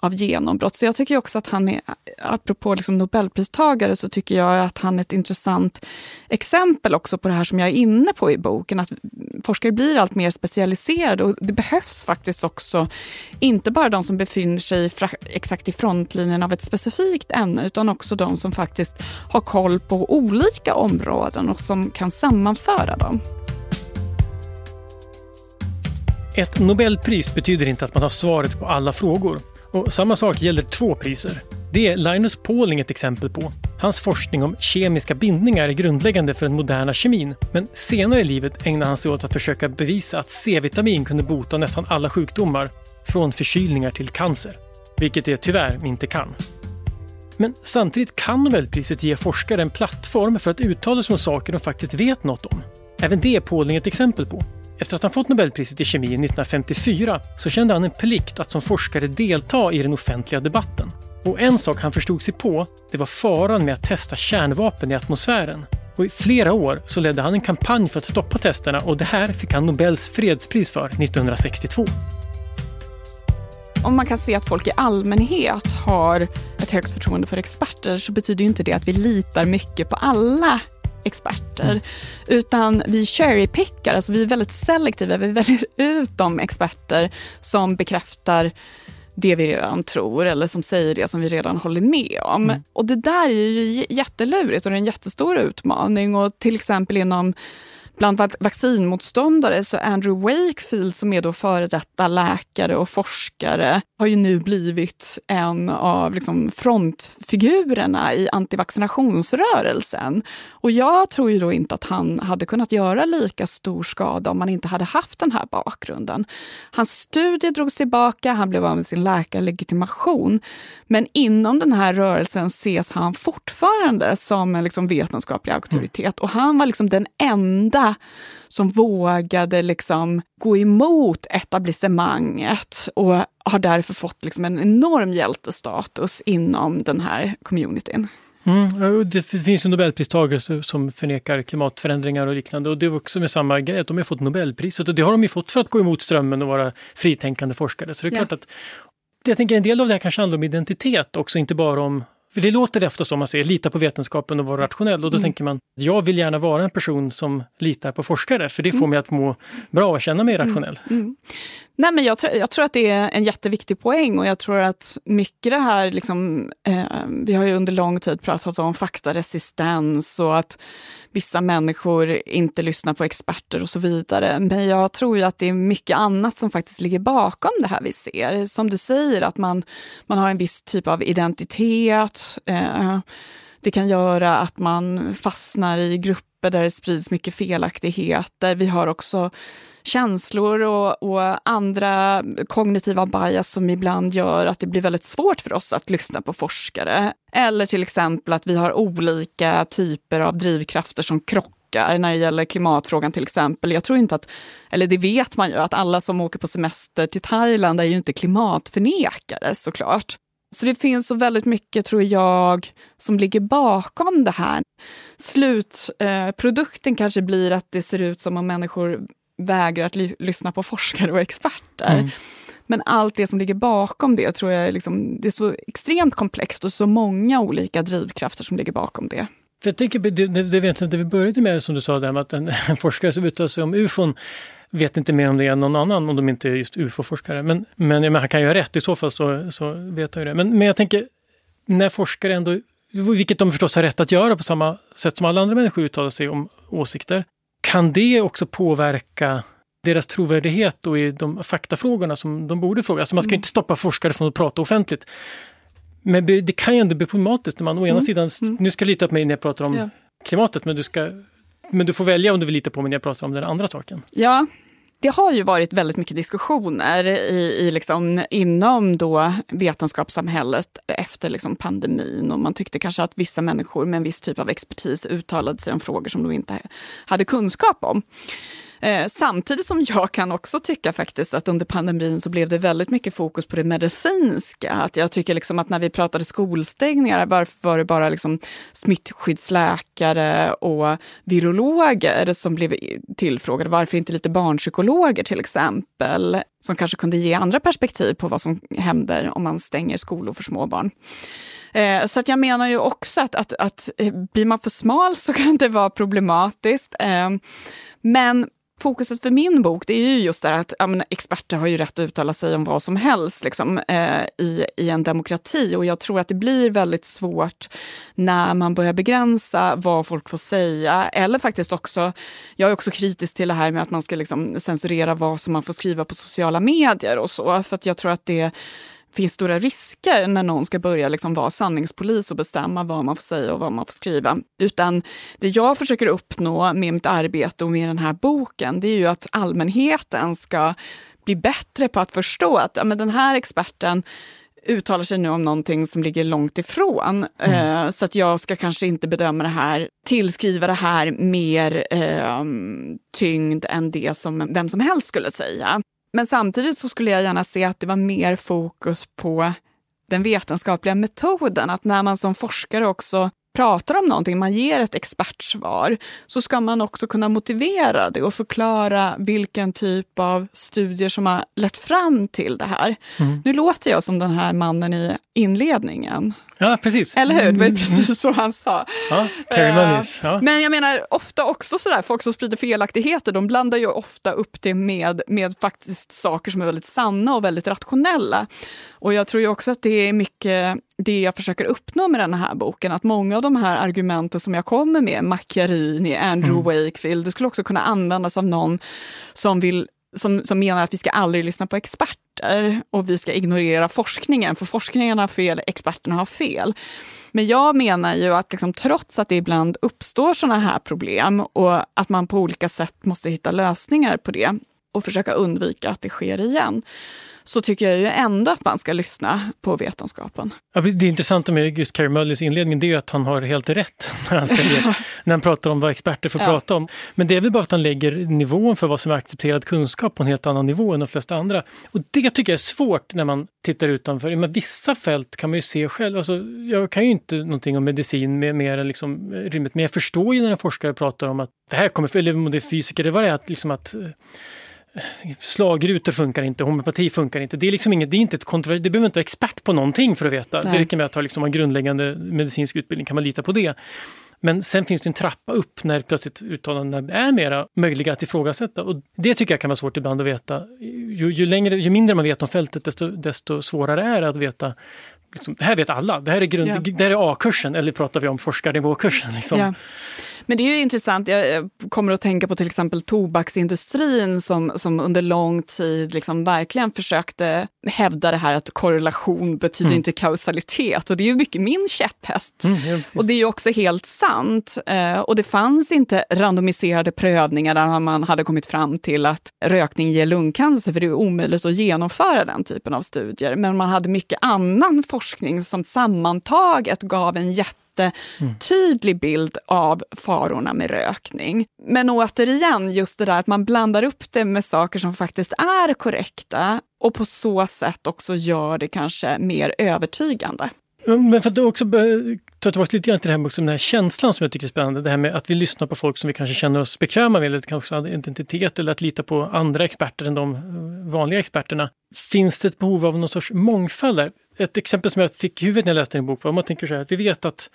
av genombrott. Så jag tycker också att han är, apropå liksom Nobelpristagare, så tycker jag att han är ett intressant exempel också på det här som jag är inne på i boken, att forskare blir allt mer specialiserade och det behövs faktiskt också inte bara de som befinner sig exakt i frontlinjen av ett specifikt ämne, utan också de som faktiskt har koll på olika områden och som kan sammanföra dem. Ett Nobelpris betyder inte att man har svaret på alla frågor. Och samma sak gäller två priser. Det är Linus Pauling ett exempel på. Hans forskning om kemiska bindningar är grundläggande för den moderna kemin. Men senare i livet ägnade han sig åt att försöka bevisa att C-vitamin kunde bota nästan alla sjukdomar, från förkylningar till cancer. Vilket det tyvärr inte kan. Men samtidigt kan Nobelpriset ge forskare en plattform för att uttala sig om saker de faktiskt vet något om. Även det är Pauling ett exempel på. Efter att han fått Nobelpriset i kemi 1954 så kände han en plikt att som forskare delta i den offentliga debatten. Och en sak han förstod sig på, det var faran med att testa kärnvapen i atmosfären. Och i flera år så ledde han en kampanj för att stoppa testerna och det här fick han Nobels fredspris för 1962. Om man kan se att folk i allmänhet har ett högt förtroende för experter så betyder inte det att vi litar mycket på alla experter. Mm. Utan vi cherrypickar, alltså vi är väldigt selektiva. Vi väljer ut de experter som bekräftar det vi redan tror eller som säger det som vi redan håller med om. Mm. Och det där är ju jättelurigt och det är en jättestor utmaning. Och till exempel inom Bland vaccinmotståndare så Andrew Wakefield som är då före detta läkare och forskare har ju nu blivit en av liksom frontfigurerna i antivaccinationsrörelsen. Och jag tror ju då inte att han hade kunnat göra lika stor skada om man inte hade haft den här bakgrunden. Hans studie drogs tillbaka, han blev av med sin läkarlegitimation. Men inom den här rörelsen ses han fortfarande som en liksom vetenskaplig auktoritet. Mm. Och han var liksom den enda som vågade liksom gå emot etablissemanget och har därför fått liksom en enorm hjältestatus inom den här communityn. Mm, det finns ju nobelpristagare som förnekar klimatförändringar och liknande och det är också med samma grej, att de har fått nobelpriset och det har de ju fått för att gå emot strömmen och vara fritänkande forskare. Så det är ja. klart att jag tänker en del av det här kanske handlar om identitet också, inte bara om för det låter det ofta som man säger, lita på vetenskapen och vara rationell. Och då mm. tänker man, jag vill gärna vara en person som litar på forskare, för det får mm. mig att må bra och känna mig mm. rationell. Mm. Nej, men jag, tror, jag tror att det är en jätteviktig poäng och jag tror att mycket det här, liksom, eh, vi har ju under lång tid pratat om faktaresistens och att vissa människor inte lyssnar på experter och så vidare. Men jag tror ju att det är mycket annat som faktiskt ligger bakom det här vi ser. Som du säger, att man, man har en viss typ av identitet. Eh, det kan göra att man fastnar i grupper där det sprids mycket felaktigheter. Vi har också känslor och, och, andra kognitiva bias som ibland gör att det blir väldigt svårt för oss att lyssna på forskare. Eller till exempel att vi har olika typer av drivkrafter som krockar när det gäller klimatfrågan till exempel. Jag tror inte att, eller det vet man ju, att alla som åker på semester till Thailand är ju inte klimatförnekare såklart. Så det finns så väldigt mycket, tror jag, som ligger bakom det här. Slutprodukten eh, kanske blir att det ser ut som om människor vägrar att ly lyssna på forskare och experter. Mm. Men allt det som ligger bakom det tror jag är, liksom, det är så extremt komplext och så många olika drivkrafter som ligger bakom det. Jag tänker, det, det, det, det vi började med, som du sa, där, att en, <laughs> en forskare som uttalar sig om ufon vet inte mer om det än någon annan, om de inte är just ufo-forskare. Men, men, men han kan ju ha rätt, i så fall så, så vet han ju det. Men, men jag tänker, när forskare ändå, vilket de förstås har rätt att göra på samma sätt som alla andra människor uttalar sig om åsikter, kan det också påverka deras trovärdighet och i de faktafrågorna som de borde fråga? Alltså man ska mm. inte stoppa forskare från att prata offentligt. Men det kan ju ändå bli problematiskt när man å ena mm. sidan, mm. nu ska lita på mig när jag pratar om ja. klimatet, men du, ska, men du får välja om du vill lita på mig när jag pratar om den andra saken. Ja, det har ju varit väldigt mycket diskussioner i, i liksom, inom då vetenskapssamhället efter liksom pandemin och man tyckte kanske att vissa människor med en viss typ av expertis uttalade sig om frågor som de inte hade kunskap om. Eh, samtidigt som jag kan också tycka faktiskt att under pandemin så blev det väldigt mycket fokus på det medicinska. Att jag tycker liksom att när vi pratade skolstängningar, varför var det bara liksom smittskyddsläkare och virologer som blev tillfrågade? Varför inte lite barnpsykologer till exempel? Som kanske kunde ge andra perspektiv på vad som händer om man stänger skolor för små barn. Eh, så att jag menar ju också att, att, att blir man för smal så kan det vara problematiskt. Eh, men fokuset för min bok det är ju just det att ja, men, experter har ju rätt att uttala sig om vad som helst liksom, eh, i, i en demokrati. Och jag tror att det blir väldigt svårt när man börjar begränsa vad folk får säga. Eller faktiskt också, jag är också kritisk till det här med att man ska liksom censurera vad som man får skriva på sociala medier och så. För att jag tror att det finns stora risker när någon ska börja liksom vara sanningspolis och bestämma vad man får säga och vad man får skriva. Utan det jag försöker uppnå med mitt arbete och med den här boken, det är ju att allmänheten ska bli bättre på att förstå att ja, men den här experten uttalar sig nu om någonting som ligger långt ifrån. Mm. Uh, så att jag ska kanske inte bedöma det här, tillskriva det här mer uh, tyngd än det som vem som helst skulle säga. Men samtidigt så skulle jag gärna se att det var mer fokus på den vetenskapliga metoden. Att när man som forskare också pratar om någonting, man ger ett expertsvar, så ska man också kunna motivera det och förklara vilken typ av studier som har lett fram till det här. Mm. Nu låter jag som den här mannen i inledningen. Ja, precis. Eller hur? Det var ju mm. precis så han sa. Ja, uh, ja. Men jag menar, ofta också sådär, folk som sprider felaktigheter, de blandar ju ofta upp det med, med faktiskt saker som är väldigt sanna och väldigt rationella. Och jag tror ju också att det är mycket det jag försöker uppnå med den här boken, att många av de här argumenten som jag kommer med, Macchiarini, Andrew mm. Wakefield, det skulle också kunna användas av någon som vill som, som menar att vi ska aldrig lyssna på experter och vi ska ignorera forskningen, för forskningen har fel, experterna har fel. Men jag menar ju att liksom, trots att det ibland uppstår sådana här problem och att man på olika sätt måste hitta lösningar på det och försöka undvika att det sker igen, så tycker jag ju ändå att man ska lyssna på vetenskapen. Ja, det intressanta med just Carey Mullys inledning det är att han har helt rätt <laughs> när han, säger, när han pratar om vad experter får ja. prata om. Men det är väl bara att han lägger nivån för vad som är accepterad kunskap på en helt annan nivå än de flesta andra. Och det tycker jag är svårt när man tittar utanför. Men vissa fält kan man ju se själv. Alltså, jag kan ju inte någonting om medicin med, mer än liksom rimligt, men jag förstår ju när en forskare pratar om att det här kommer, eller om det är fysiker, det var det att, liksom att slagrutor funkar inte, homeopati funkar inte. Det är liksom inget, det är inte ett kontrover- det behöver inte vara expert på någonting för att veta. Nej. Det räcker med att ha liksom en grundläggande medicinsk utbildning, kan man lita på det. Men sen finns det en trappa upp när plötsligt uttalandena är mera möjliga att ifrågasätta. Och det tycker jag kan vara svårt ibland att veta. Ju, ju, längre, ju mindre man vet om fältet, desto, desto svårare är det att veta Liksom, det här vet alla, det här är, grund, ja. det här är A-kursen eller pratar vi om forskarnivåkursen? Liksom. Ja. Men det är ju intressant, jag kommer att tänka på till exempel tobaksindustrin som, som under lång tid liksom verkligen försökte hävda det här att korrelation betyder mm. inte kausalitet och det är ju mycket min käpphäst. Mm, och det är ju också helt sant. Eh, och det fanns inte randomiserade prövningar där man hade kommit fram till att rökning ger lungcancer, för det är omöjligt att genomföra den typen av studier. Men man hade mycket annan forskning forskning som sammantaget gav en jätte jättetydlig bild av farorna med rökning. Men återigen, just det där att man blandar upp det med saker som faktiskt är korrekta och på så sätt också gör det kanske mer övertygande. Men för att också ta tillbaka lite grann till det här med den här känslan som jag tycker är spännande. Det här med att vi lyssnar på folk som vi kanske känner oss bekväma med, eller kanske har identitet, eller att lita på andra experter än de vanliga experterna. Finns det ett behov av någon sorts mångfald där? Ett exempel som jag fick i huvudet när jag läste din bok var om man tänker så här att vi vet att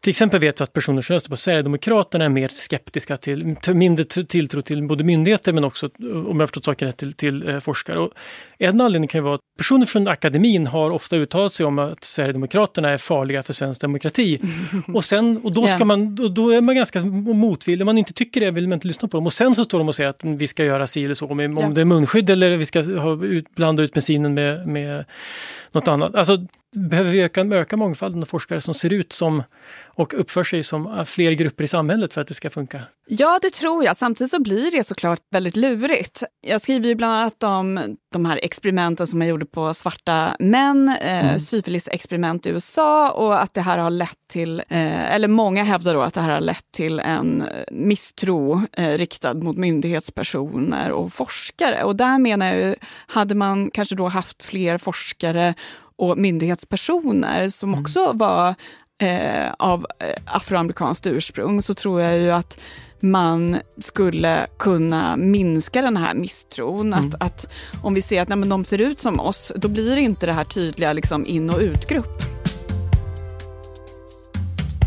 till exempel vet vi att personer som röstar på Sverigedemokraterna är mer skeptiska till, mindre tilltro till både myndigheter men också, om jag förstått saken rätt, till, till eh, forskare. Och en anledning kan ju vara att personer från akademin har ofta uttalat sig om att Sverigedemokraterna är farliga för svensk demokrati. <laughs> Och, sen, och då, ska man, då, då är man ganska motvillig, om man inte tycker det vill man inte lyssna på dem. Och sen så står de och säger att vi ska göra si eller så, om, om det är munskydd eller vi ska ha ut, blanda ut bensinen med, med något annat. Alltså, behöver vi öka, öka mångfalden av forskare som ser ut som och uppför sig som fler grupper i samhället för att det ska funka? Ja, det tror jag. Samtidigt så blir det såklart väldigt lurigt. Jag skriver ju bland annat om de här experimenten som jag gjorde på svarta män, eh, mm. syfilisexperiment i USA och att det här har lett till, eh, eller många hävdar då att det här har lett till en misstro eh, riktad mot myndighetspersoner och forskare. Och där menar jag, hade man kanske då haft fler forskare och myndighetspersoner som mm. också var eh, av eh, afroamerikanskt ursprung så tror jag ju att man skulle kunna minska den här misstron. Mm. Att, att, om vi ser att nej, de ser ut som oss, då blir det inte det här tydliga liksom, in och utgrupp.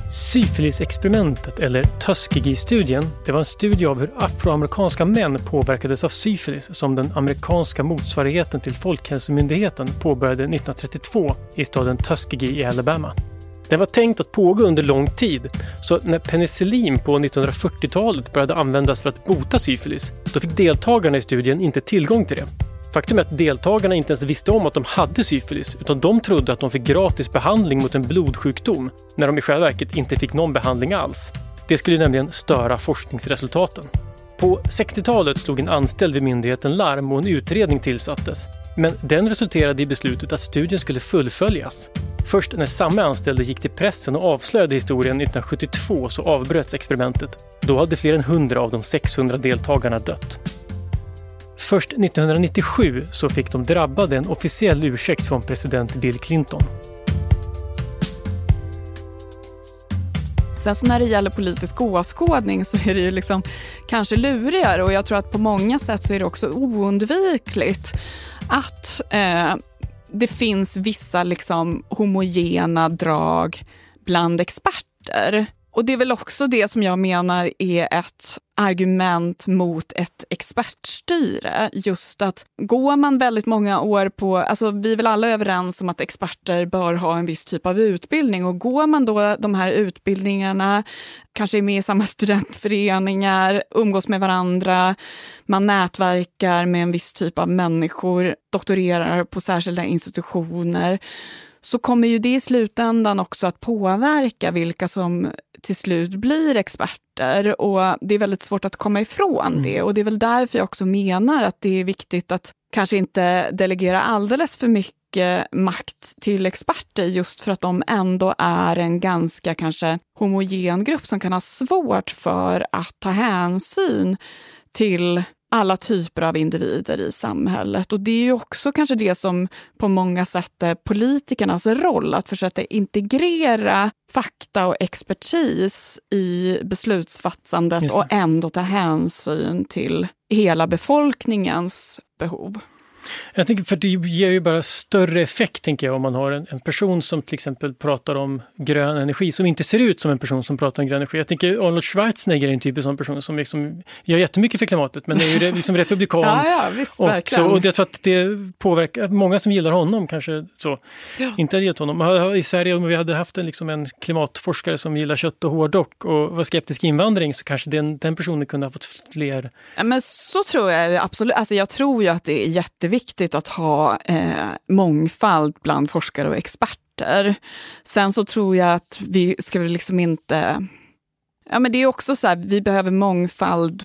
Syfilisexperimentet, eller Tuskegee-studien, det var en studie av hur afroamerikanska män påverkades av syfilis som den amerikanska motsvarigheten till Folkhälsomyndigheten påbörjade 1932 i staden Tuskegee i Alabama. Det var tänkt att pågå under lång tid, så när penicillin på 1940-talet började användas för att bota syfilis, då fick deltagarna i studien inte tillgång till det. Faktum är att deltagarna inte ens visste om att de hade syfilis, utan de trodde att de fick gratis behandling mot en blodsjukdom, när de i själva verket inte fick någon behandling alls. Det skulle nämligen störa forskningsresultaten. På 60-talet slog en anställd vid myndigheten larm och en utredning tillsattes. Men den resulterade i beslutet att studien skulle fullföljas. Först när samma anställde gick till pressen och avslöjade historien 1972 så avbröts experimentet. Då hade fler än 100 av de 600 deltagarna dött. Först 1997 så fick de drabbade en officiell ursäkt från president Bill Clinton. Sen så när det gäller politisk åskådning så är det ju liksom kanske lurigare och jag tror att på många sätt så är det också oundvikligt att eh, det finns vissa liksom homogena drag bland experter. Och det är väl också det som jag menar är ett argument mot ett expertstyre. Just att går man väldigt många år på, alltså vi är väl alla överens om att experter bör ha en viss typ av utbildning och går man då de här utbildningarna, kanske är med i samma <laughs> studentföreningar, umgås med varandra, man nätverkar med en viss typ av människor, doktorerar på särskilda institutioner, så kommer ju det i slutändan också att påverka vilka som till slut blir experter. Och Det är väldigt svårt att komma ifrån mm. det. Och Det är väl därför jag också menar att det är viktigt att kanske inte delegera alldeles för mycket makt till experter just för att de ändå är en ganska kanske homogen grupp som kan ha svårt för att ta hänsyn till alla typer av individer i samhället. Och det är ju också kanske det som på många sätt är politikernas roll, att försöka integrera fakta och expertis i beslutsfattandet och ändå ta hänsyn till hela befolkningens behov. Jag tänker, för det ger ju bara större effekt tänker jag om man har en, en, person som till exempel pratar om grön energi som inte ser ut som en person som pratar om grön energi. Jag tänker Arnold Schwarzenegger är en typisk sån person som liksom gör jättemycket för klimatet men är ju <laughs> liksom republikan. ja, ja, visst, också, och jag tror att det påverkar, många som gillar honom kanske så, ja. inte hade gillat honom. I Sverige om vi hade haft en, liksom en klimatforskare som gillar kött och hårdrock och var skeptisk invandring så kanske den, den personen kunde ha fått fler... Ja, men så tror jag absolut. Alltså jag tror ju att det är jätteviktigt viktigt att ha eh, mångfald bland forskare och experter. Sen så tror jag att vi ska väl liksom inte... Ja, men det är också så här, vi behöver mångfald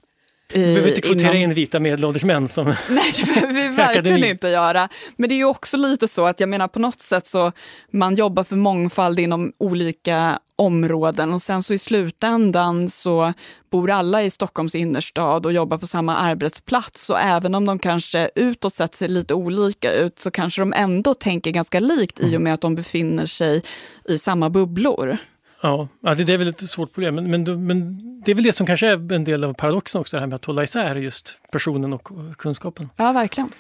vi behöver inte kvotera inom... in vita medelålders män som <laughs> Nej, det behöver vi <laughs> verkligen inte göra. Men det är ju också lite så att jag menar på något sätt så man jobbar för mångfald inom olika områden och sen så i slutändan så bor alla i Stockholms innerstad och jobbar på samma arbetsplats och även om de kanske utåt sett ser lite olika ut så kanske de ändå tänker ganska likt i och med att de befinner sig i samma bubblor. Ja, det är väl ett svårt problem. Men, men, men, det är väl det som kanske är en del av paradoxen också, det här med att hålla isär just personen och kunskapen. Ja, verkligen.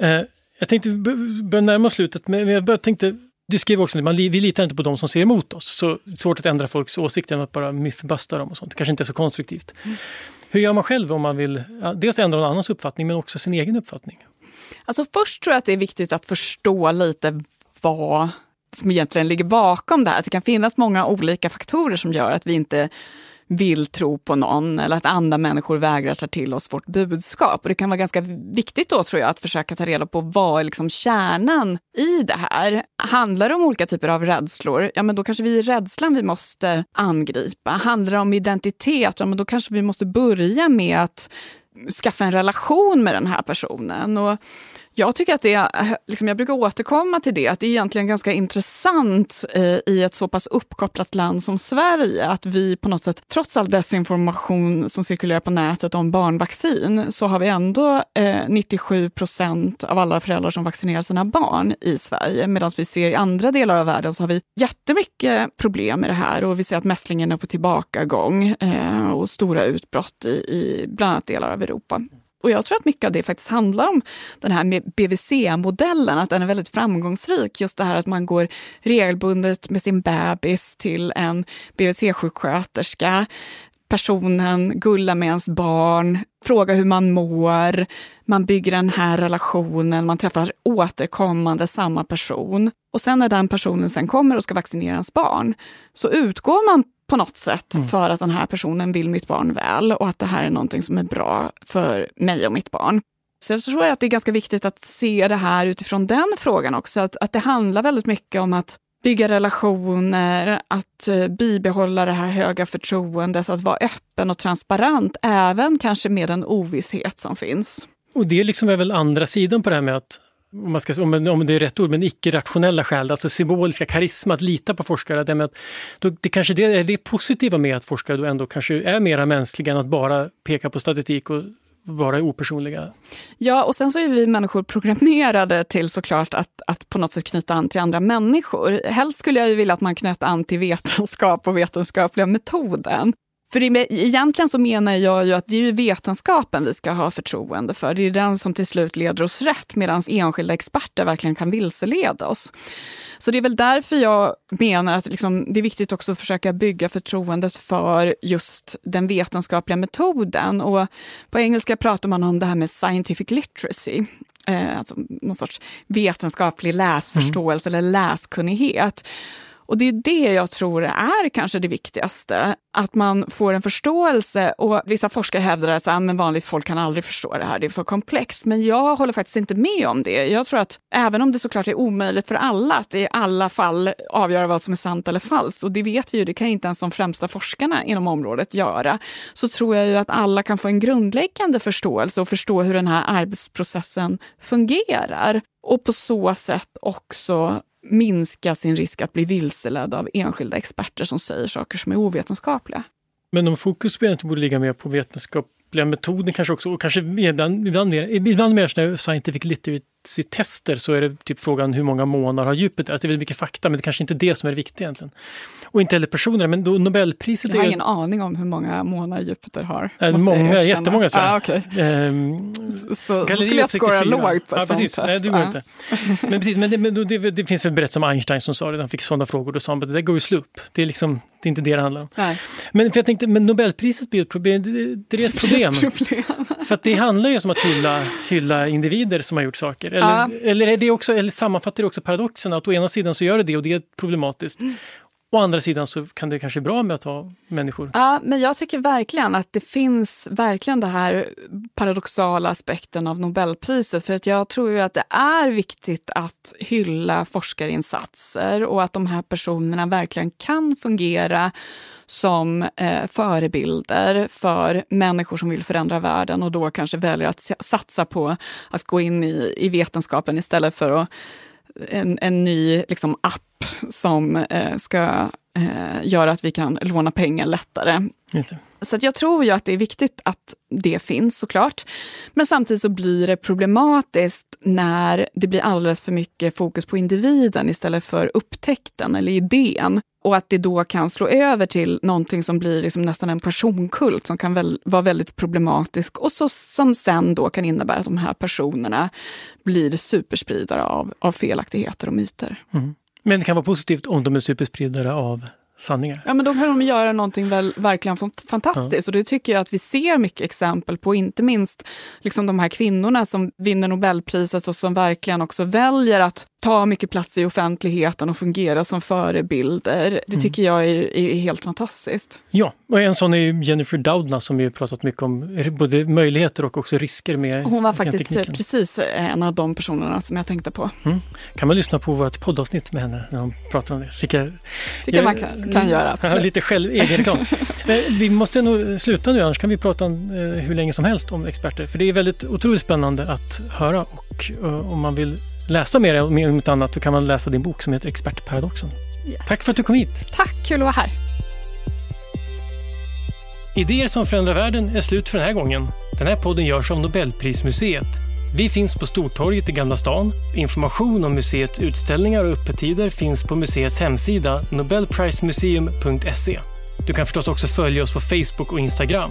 Eh, jag tänkte börja närma oss slutet, men jag tänkte du skrev också att vi litar inte på de som ser emot oss. Så det är svårt att ändra folks åsikter genom att bara mythbusta dem och sånt. Det kanske inte är så konstruktivt. Mm. Hur gör man själv om man vill dels ändra någon annans uppfattning men också sin egen uppfattning? Alltså först tror jag att det är viktigt att förstå lite vad som egentligen ligger bakom det här. Att det kan finnas många olika faktorer som gör att vi inte vill tro på någon eller att andra människor vägrar ta till oss vårt budskap. Och det kan vara ganska viktigt då tror jag att försöka ta reda på vad är liksom kärnan i det här. Handlar det om olika typer av rädslor, ja men då kanske vi är rädslan vi måste angripa. Handlar det om identitet, ja men då kanske vi måste börja med att skaffa en relation med den här personen. Och jag tycker att det är, eh, liksom jag brukar återkomma till det, att det är egentligen ganska intressant eh, i ett så pass uppkopplat land som Sverige, att vi på något sätt, trots all desinformation som cirkulerar på nätet om barnvaccin, så har vi ändå eh, 97 procent av alla föräldrar som vaccinerar sina barn i Sverige, medan vi ser i andra delar av världen så har vi jättemycket problem med det här och vi ser att mässlingen är på tillbakagång eh, och stora utbrott i, i bland annat delar av Europa. Och jag tror att mycket av det faktiskt handlar om den här med BVC-modellen, att den är väldigt framgångsrik. Just det här att man går regelbundet med sin bebis till en BVC-sjuksköterska. Personen gullar med ens barn, frågar hur man mår, man bygger den här relationen, man träffar återkommande samma person. Och sen när den personen sen kommer och ska vaccinera ens barn så utgår man på något sätt mm. för att den här personen vill mitt barn väl och att det här är någonting som är bra för mig och mitt barn. Så jag tror att det är ganska viktigt att se det här utifrån den frågan också. Att, att det handlar väldigt mycket om att bygga relationer, att uh, bibehålla det här höga förtroendet, att vara öppen och transparent, även kanske med den ovisshet som finns. Och det liksom är väl andra sidan på det här med att om, man ska, om, om det är rätt ord, men icke-rationella skäl, alltså symboliska karisma, att lita på forskare. Det, med att, då, det kanske det är det positiva med att forskare då ändå kanske är mera mänskliga än att bara peka på statistik och vara opersonliga. Ja, och sen så är vi människor programmerade till såklart att, att på något sätt knyta an till andra människor. Helst skulle jag ju vilja att man knöt an till vetenskap och vetenskapliga metoden. För egentligen så menar jag ju att det är vetenskapen vi ska ha förtroende för. Det är den som till slut leder oss rätt medan enskilda experter verkligen kan vilseleda oss. Så det är väl därför jag menar att liksom, det är viktigt också att försöka bygga förtroendet för just den vetenskapliga metoden. Och på engelska pratar man om det här med scientific literacy. Eh, alltså någon sorts vetenskaplig läsförståelse mm. eller läskunnighet. Och det är det jag tror är kanske det viktigaste, att man får en förståelse. Och vissa forskare hävdar att ah, vanligt folk kan aldrig förstå det här, det är för komplext. Men jag håller faktiskt inte med om det. Jag tror att även om det såklart är omöjligt för alla att i alla fall avgöra vad som är sant eller falskt, och det vet vi ju, det kan inte ens de främsta forskarna inom området göra, så tror jag ju att alla kan få en grundläggande förståelse och förstå hur den här arbetsprocessen fungerar. Och på så sätt också minska sin risk att bli vilseledd av enskilda experter som säger saker som är ovetenskapliga. Men om fokus inte borde ligga mer på vetenskapliga metoder kanske också, och kanske ibland, ibland mer, ibland mer scientific literacy-tester så är det typ frågan hur många månader har Jupiter? Alltså det är väldigt mycket fakta, men det kanske inte är det som är det viktiga egentligen. Och inte heller personer, men då Nobelpriset... Jag har ingen aning om hur många månader Jupiter har. Äh, många, jättemånga tror jag. Ah, okay. ehm, så, så skulle jag skåra lågt på ett ja, sånt test. Nej, det går inte. Men, precis, men, det, men det, det, finns en berättelse om Einstein som sa det, han fick sådana frågor, då sa han att det där går ju slupp. Det är liksom det är inte det det handlar om. Nej. Men för jag tänkte, men Nobelpriset blir ett problem. Det, det är ett problem. problem. för det handlar ju om att hylla, hylla individer som har gjort saker. Eller, ja. eller, är det också, eller sammanfattar det också paradoxen att å ena sidan så gör det det och det är problematiskt. Mm. Å andra sidan så kan det kanske vara bra med att ha människor. Ja, men jag tycker verkligen att det finns verkligen den här paradoxala aspekten av Nobelpriset. För att jag tror ju att det är viktigt att hylla forskarinsatser och att de här personerna verkligen kan fungera som eh, förebilder för människor som vill förändra världen och då kanske väljer att satsa på att gå in i, i vetenskapen istället för att en, en ny liksom, app som eh, ska eh, göra att vi kan låna pengar lättare. Så jag tror ju att det är viktigt att det finns såklart. Men samtidigt så blir det problematiskt när det blir alldeles för mycket fokus på individen istället för upptäckten eller idén. Och att det då kan slå över till någonting som blir liksom nästan en personkult som kan väl, vara väldigt problematisk och så, som sen då kan innebära att de här personerna blir superspridare av, av felaktigheter och myter. Mm. Men det kan vara positivt om de är superspridare av sanningar. Ja, men då kan de göra någonting väl, verkligen fantastiskt. Ja. Och det tycker jag att vi ser mycket exempel på. Inte minst liksom de här kvinnorna som vinner Nobelpriset och som verkligen också väljer att ta mycket plats i offentligheten och fungera som förebilder. Det mm. tycker jag är, är, helt fantastiskt. Ja, och en sån är Jennifer Doudna som ju pratat mycket om både möjligheter och också risker med Hon var faktiskt precis en av de personerna som jag tänkte på. Mm. Kan man lyssna på vårt poddavsnitt med henne när hon pratar om det? Tycker, tycker man kan, kan göra. <laughs> Absolut. Lite själv, egen reklam. <laughs> vi måste nog sluta nu, annars kan vi prata eh, hur länge som helst om experter. För det är väldigt otroligt spännande att höra och om man vill läsa mer om något annat så kan man läsa din bok som heter Expertparadoxen. Yes. Tack för att du kom hit. Tack, kul att vara här. Idéer som förändrar världen är slut för den här gången. Den här podden görs av Nobelprismuseet. Vi finns på Stortorget i Gamla stan. Information om museets utställningar och öppettider finns på museets hemsida nobelprismuseum.se. Du kan förstås också följa oss på Facebook och Instagram.